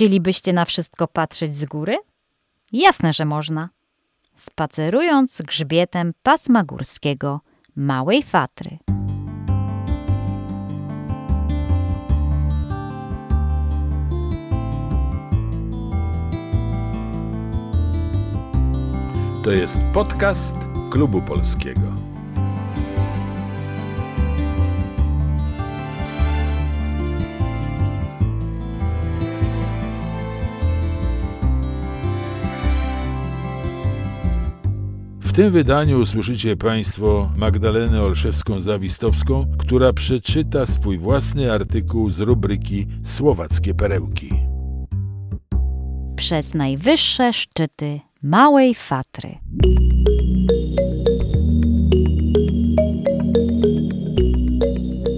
Chcielibyście na wszystko patrzeć z góry? Jasne, że można. Spacerując grzbietem pasma górskiego Małej Fatry. To jest podcast Klubu Polskiego. W tym wydaniu usłyszycie Państwo Magdalenę Olszewską-Zawistowską, która przeczyta swój własny artykuł z rubryki Słowackie Perełki. Przez najwyższe szczyty Małej Fatry.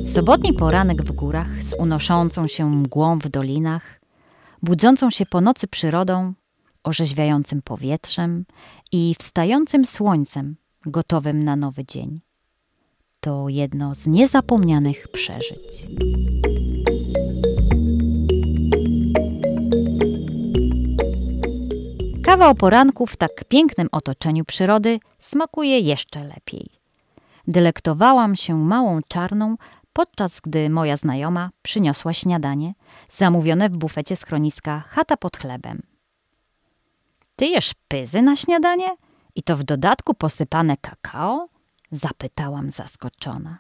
Sobotni poranek w górach z unoszącą się mgłą w dolinach, budzącą się po nocy przyrodą, orzeźwiającym powietrzem i wstającym słońcem, gotowym na nowy dzień. To jedno z niezapomnianych przeżyć. Kawa o poranku w tak pięknym otoczeniu przyrody smakuje jeszcze lepiej. Delektowałam się małą czarną, podczas gdy moja znajoma przyniosła śniadanie, zamówione w bufecie schroniska Chata pod chlebem. Ty jesz pyzy na śniadanie? I to w dodatku posypane kakao? Zapytałam zaskoczona.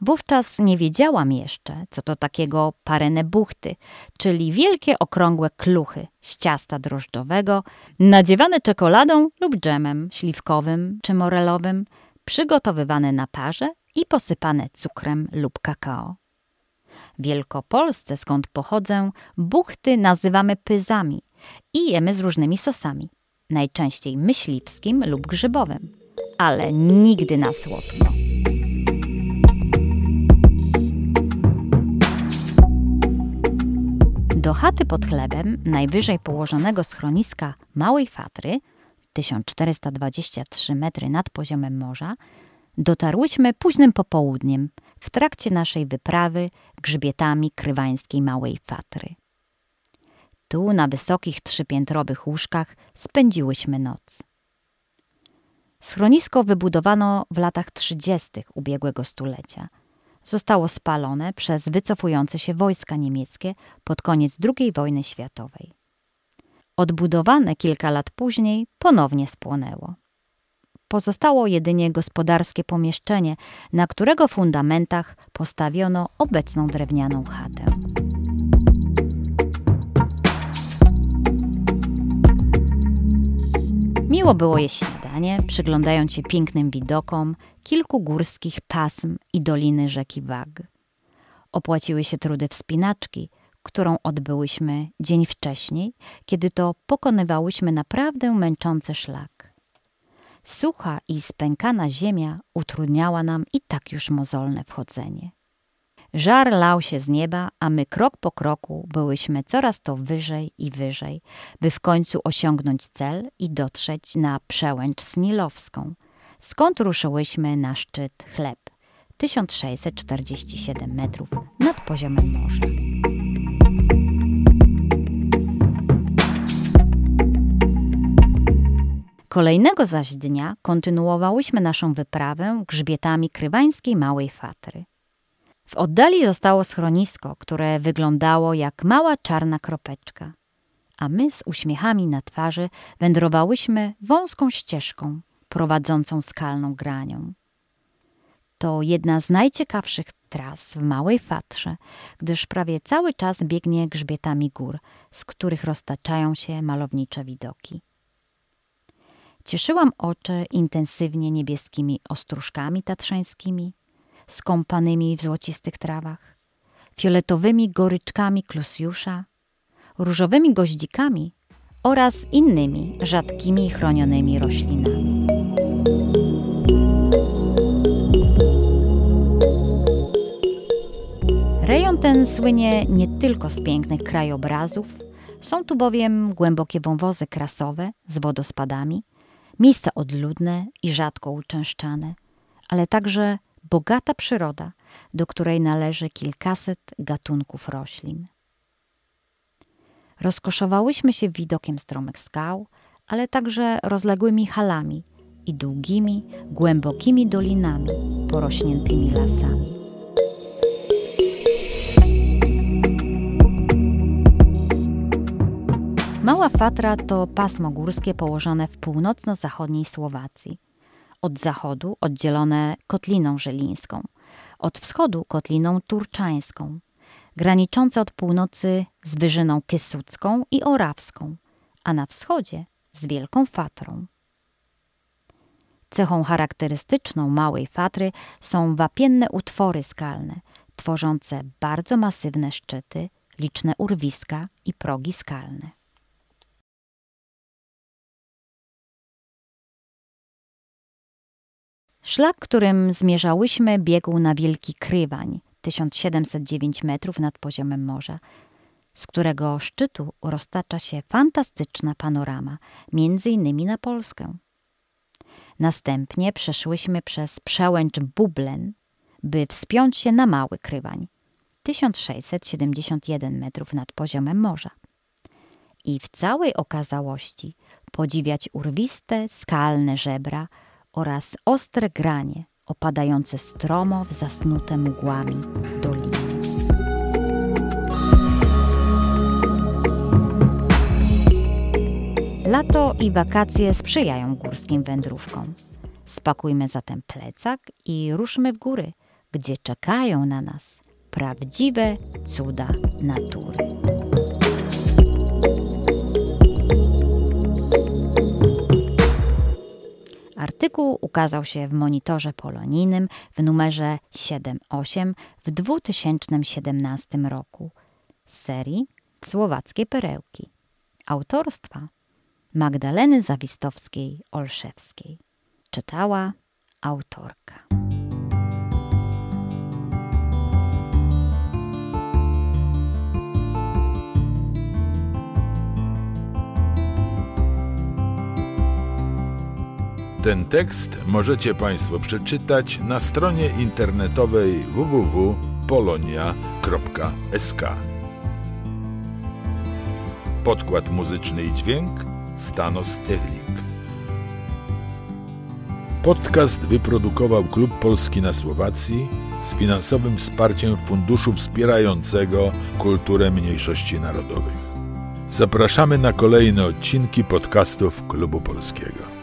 Wówczas nie wiedziałam jeszcze, co to takiego parene buchty, czyli wielkie okrągłe kluchy z ciasta drożdżowego, nadziewane czekoladą lub dżemem śliwkowym czy morelowym, przygotowywane na parze i posypane cukrem lub kakao. W Wielkopolsce, skąd pochodzę, buchty nazywamy pyzami i jemy z różnymi sosami, najczęściej myśliwskim lub grzybowym, ale nigdy na słodko. Do chaty pod chlebem, najwyżej położonego schroniska Małej Fatry, 1423 metry nad poziomem morza, dotarłyśmy późnym popołudniem w trakcie naszej wyprawy grzbietami krywańskiej Małej Fatry. Tu, na wysokich trzypiętrowych łóżkach, spędziłyśmy noc. Schronisko wybudowano w latach trzydziestych ubiegłego stulecia. Zostało spalone przez wycofujące się wojska niemieckie pod koniec II wojny światowej. Odbudowane kilka lat później ponownie spłonęło. Pozostało jedynie gospodarskie pomieszczenie, na którego fundamentach postawiono obecną drewnianą chatę. Miło było jeść śniadanie, przyglądając się pięknym widokom kilku górskich pasm i doliny rzeki Wag. Opłaciły się trudy wspinaczki, którą odbyłyśmy dzień wcześniej, kiedy to pokonywałyśmy naprawdę męczący szlak. Sucha i spękana ziemia utrudniała nam i tak już mozolne wchodzenie. Żar lał się z nieba, a my krok po kroku byłyśmy coraz to wyżej i wyżej, by w końcu osiągnąć cel i dotrzeć na przełęcz Snilowską, skąd ruszyłyśmy na szczyt Chleb, 1647 metrów nad poziomem morza. Kolejnego zaś dnia kontynuowałyśmy naszą wyprawę grzbietami krywańskiej Małej Fatry. W oddali zostało schronisko, które wyglądało jak mała czarna kropeczka, a my z uśmiechami na twarzy wędrowałyśmy wąską ścieżką prowadzącą skalną granią. To jedna z najciekawszych tras w Małej Fatrze, gdyż prawie cały czas biegnie grzbietami gór, z których roztaczają się malownicze widoki. Cieszyłam oczy intensywnie niebieskimi ostróżkami tatrzańskimi, skąpanymi w złocistych trawach, fioletowymi goryczkami klusjusza, różowymi goździkami oraz innymi rzadkimi chronionymi roślinami. Rejon ten słynie nie tylko z pięknych krajobrazów, są tu bowiem głębokie wąwozy krasowe z wodospadami, miejsca odludne i rzadko uczęszczane, ale także bogata przyroda, do której należy kilkaset gatunków roślin. Rozkoszowałyśmy się widokiem stromych skał, ale także rozległymi halami i długimi, głębokimi dolinami porośniętymi lasami. Mała Fatra to pasmo górskie położone w północno-zachodniej Słowacji. Od zachodu oddzielone Kotliną Żelińską, od wschodu Kotliną Turczańską, graniczące od północy z Wyżyną Kysucką i Orawską, a na wschodzie z Wielką Fatrą. Cechą charakterystyczną Małej Fatry są wapienne utwory skalne, tworzące bardzo masywne szczyty, liczne urwiska i progi skalne. Szlak, którym zmierzałyśmy, biegł na Wielki Krywań, 1709 metrów nad poziomem morza, z którego szczytu roztacza się fantastyczna panorama, między innymi na Polskę. Następnie przeszłyśmy przez przełęcz Bublen, by wspiąć się na Mały Krywań, 1671 metrów nad poziomem morza. I w całej okazałości podziwiać urwiste, skalne żebra oraz ostre granie opadające stromo w zasnute mgłami doliny. Lato i wakacje sprzyjają górskim wędrówkom. Spakujmy zatem plecak i ruszmy w góry, gdzie czekają na nas prawdziwe cuda natury. Artykuł ukazał się w monitorze polonijnym w numerze 7.8 w 2017 roku z serii Słowackie Perełki autorstwa Magdaleny Zawistowskiej-Olszewskiej. Czytała autorka. Ten tekst możecie Państwo przeczytać na stronie internetowej www.polonia.sk. Podkład muzyczny i dźwięk Stanos Technik. Podcast wyprodukował Klub Polski na Słowacji z finansowym wsparciem Funduszu Wspierającego Kulturę Mniejszości Narodowych. Zapraszamy na kolejne odcinki podcastów Klubu Polskiego.